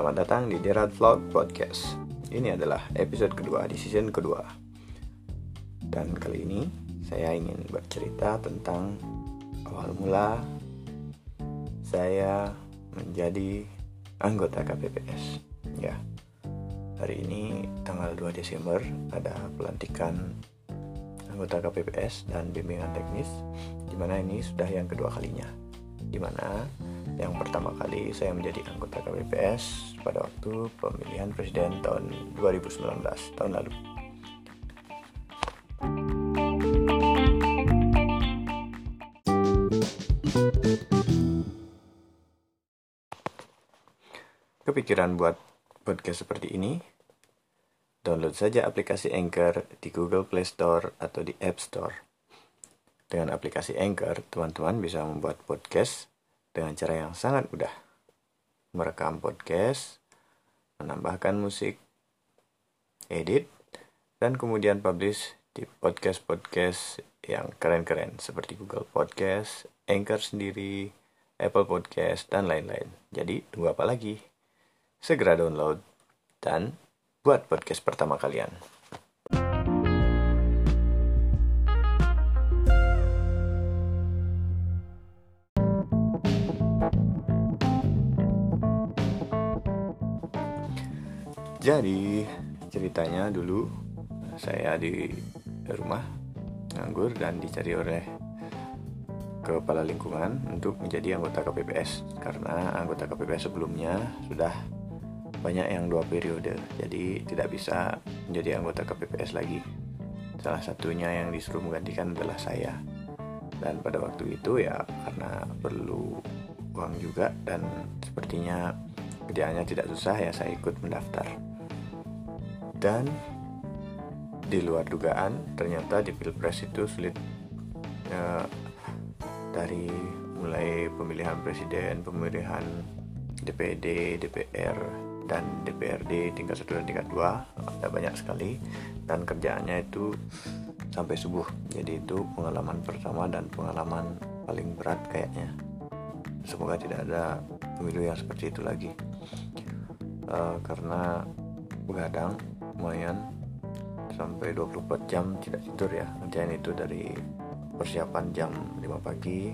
Selamat datang di Derad Vlog Podcast. Ini adalah episode kedua di season kedua. Dan kali ini saya ingin bercerita tentang awal mula saya menjadi anggota KPPS. Ya. Hari ini tanggal 2 Desember ada pelantikan anggota KPPS dan bimbingan teknis di mana ini sudah yang kedua kalinya. Di mana pertama kali saya menjadi anggota KPPS pada waktu pemilihan presiden tahun 2019 tahun lalu. Kepikiran buat podcast seperti ini? Download saja aplikasi Anchor di Google Play Store atau di App Store. Dengan aplikasi Anchor, teman-teman bisa membuat podcast dengan cara yang sangat mudah. Merekam podcast, menambahkan musik, edit, dan kemudian publish di podcast-podcast yang keren-keren seperti Google Podcast, Anchor sendiri, Apple Podcast, dan lain-lain. Jadi, tunggu apa lagi? Segera download dan buat podcast pertama kalian. Jadi ceritanya dulu saya di rumah nganggur dan dicari oleh kepala lingkungan untuk menjadi anggota KPPS karena anggota KPPS sebelumnya sudah banyak yang dua periode jadi tidak bisa menjadi anggota KPPS lagi. Salah satunya yang disuruh menggantikan adalah saya. Dan pada waktu itu ya karena perlu uang juga dan sepertinya kerjaannya tidak susah ya saya ikut mendaftar dan di luar dugaan ternyata di pilpres itu sulit ya, dari mulai pemilihan presiden pemilihan DPD DPR dan DPRD tingkat satu dan tingkat dua ada banyak sekali. Dan kerjaannya itu sampai subuh. Jadi itu pengalaman pertama dan pengalaman paling berat kayaknya. Semoga tidak ada pemilu yang seperti itu lagi. Uh, karena begadang lumayan. Sampai 24 jam tidak tidur ya. Kerjaan itu dari persiapan jam 5 pagi.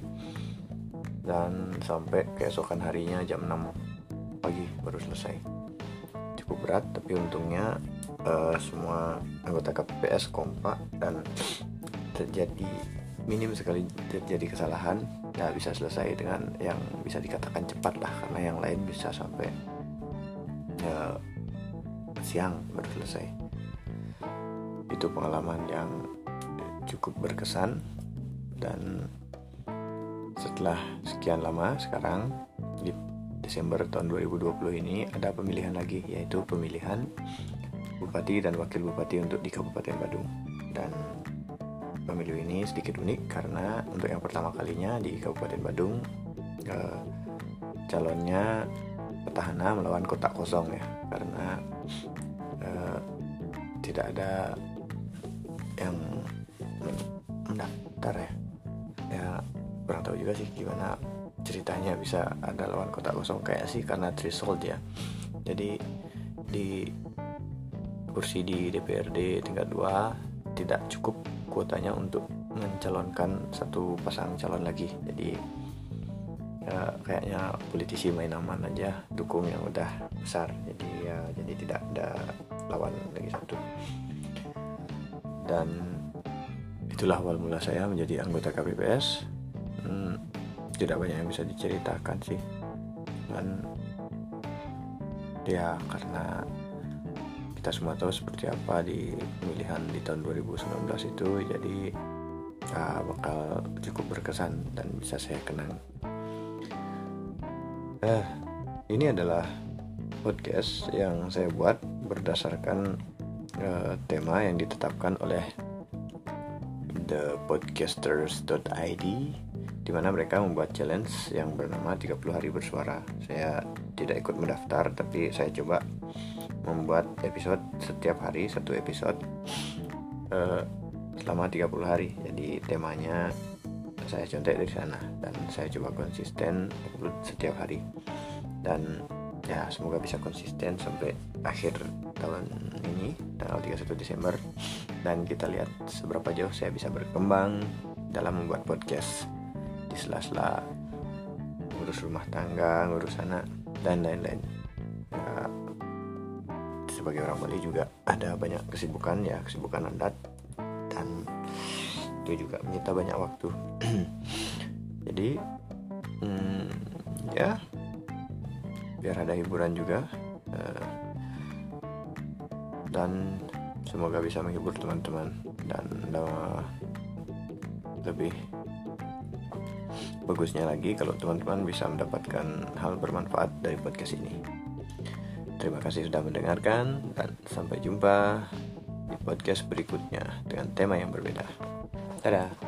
Dan sampai keesokan harinya jam 6 pagi baru selesai. Cukup berat tapi untungnya uh, semua anggota KPPS kompak dan terjadi minim sekali terjadi kesalahan ya bisa selesai dengan yang bisa dikatakan cepat lah. Karena yang lain bisa sampai ya, siang baru selesai. Itu pengalaman yang cukup berkesan dan setelah sekian lama sekarang di Desember tahun 2020 ini ada pemilihan lagi yaitu pemilihan bupati dan wakil bupati untuk di Kabupaten Badung. Dan pemilu ini sedikit unik karena untuk yang pertama kalinya di Kabupaten Badung eh, calonnya petahana melawan kotak kosong ya. Karena uh, tidak ada yang mendaftar ya. Ya kurang tahu juga sih gimana ceritanya bisa ada lawan kotak kosong kayak sih karena threshold ya. Jadi di kursi di DPRD tingkat 2 tidak cukup kuotanya untuk mencalonkan satu pasang calon lagi. Jadi ya kayaknya politisi main aman aja dukung yang udah besar. Jadi ya jadi tidak ada lawan lagi satu. Dan itulah awal mula saya menjadi anggota KPPS hmm, tidak banyak yang bisa diceritakan sih. Dan ya karena kita semua tahu seperti apa di pemilihan di tahun 2019 itu jadi ya, bakal cukup berkesan dan bisa saya kenang Eh, ini adalah podcast yang saya buat berdasarkan uh, tema yang ditetapkan oleh thepodcasters.id di mana mereka membuat challenge yang bernama 30 hari bersuara. Saya tidak ikut mendaftar tapi saya coba membuat episode setiap hari satu episode uh, selama 30 hari. Jadi temanya saya contek dari sana dan saya coba konsisten upload setiap hari. Dan ya semoga bisa konsisten sampai akhir tahun ini tanggal 31 Desember. Dan kita lihat seberapa jauh saya bisa berkembang dalam membuat podcast di sela-sela ngurus rumah tangga, ngurus anak dan lain-lain. Ya, sebagai orang Bali juga ada banyak kesibukan ya, kesibukan adat itu juga menyita banyak waktu. Jadi hmm, ya biar ada hiburan juga uh, dan semoga bisa menghibur teman-teman dan uh, lebih bagusnya lagi kalau teman-teman bisa mendapatkan hal bermanfaat dari podcast ini. Terima kasih sudah mendengarkan dan sampai jumpa di podcast berikutnya dengan tema yang berbeda. Ta-da.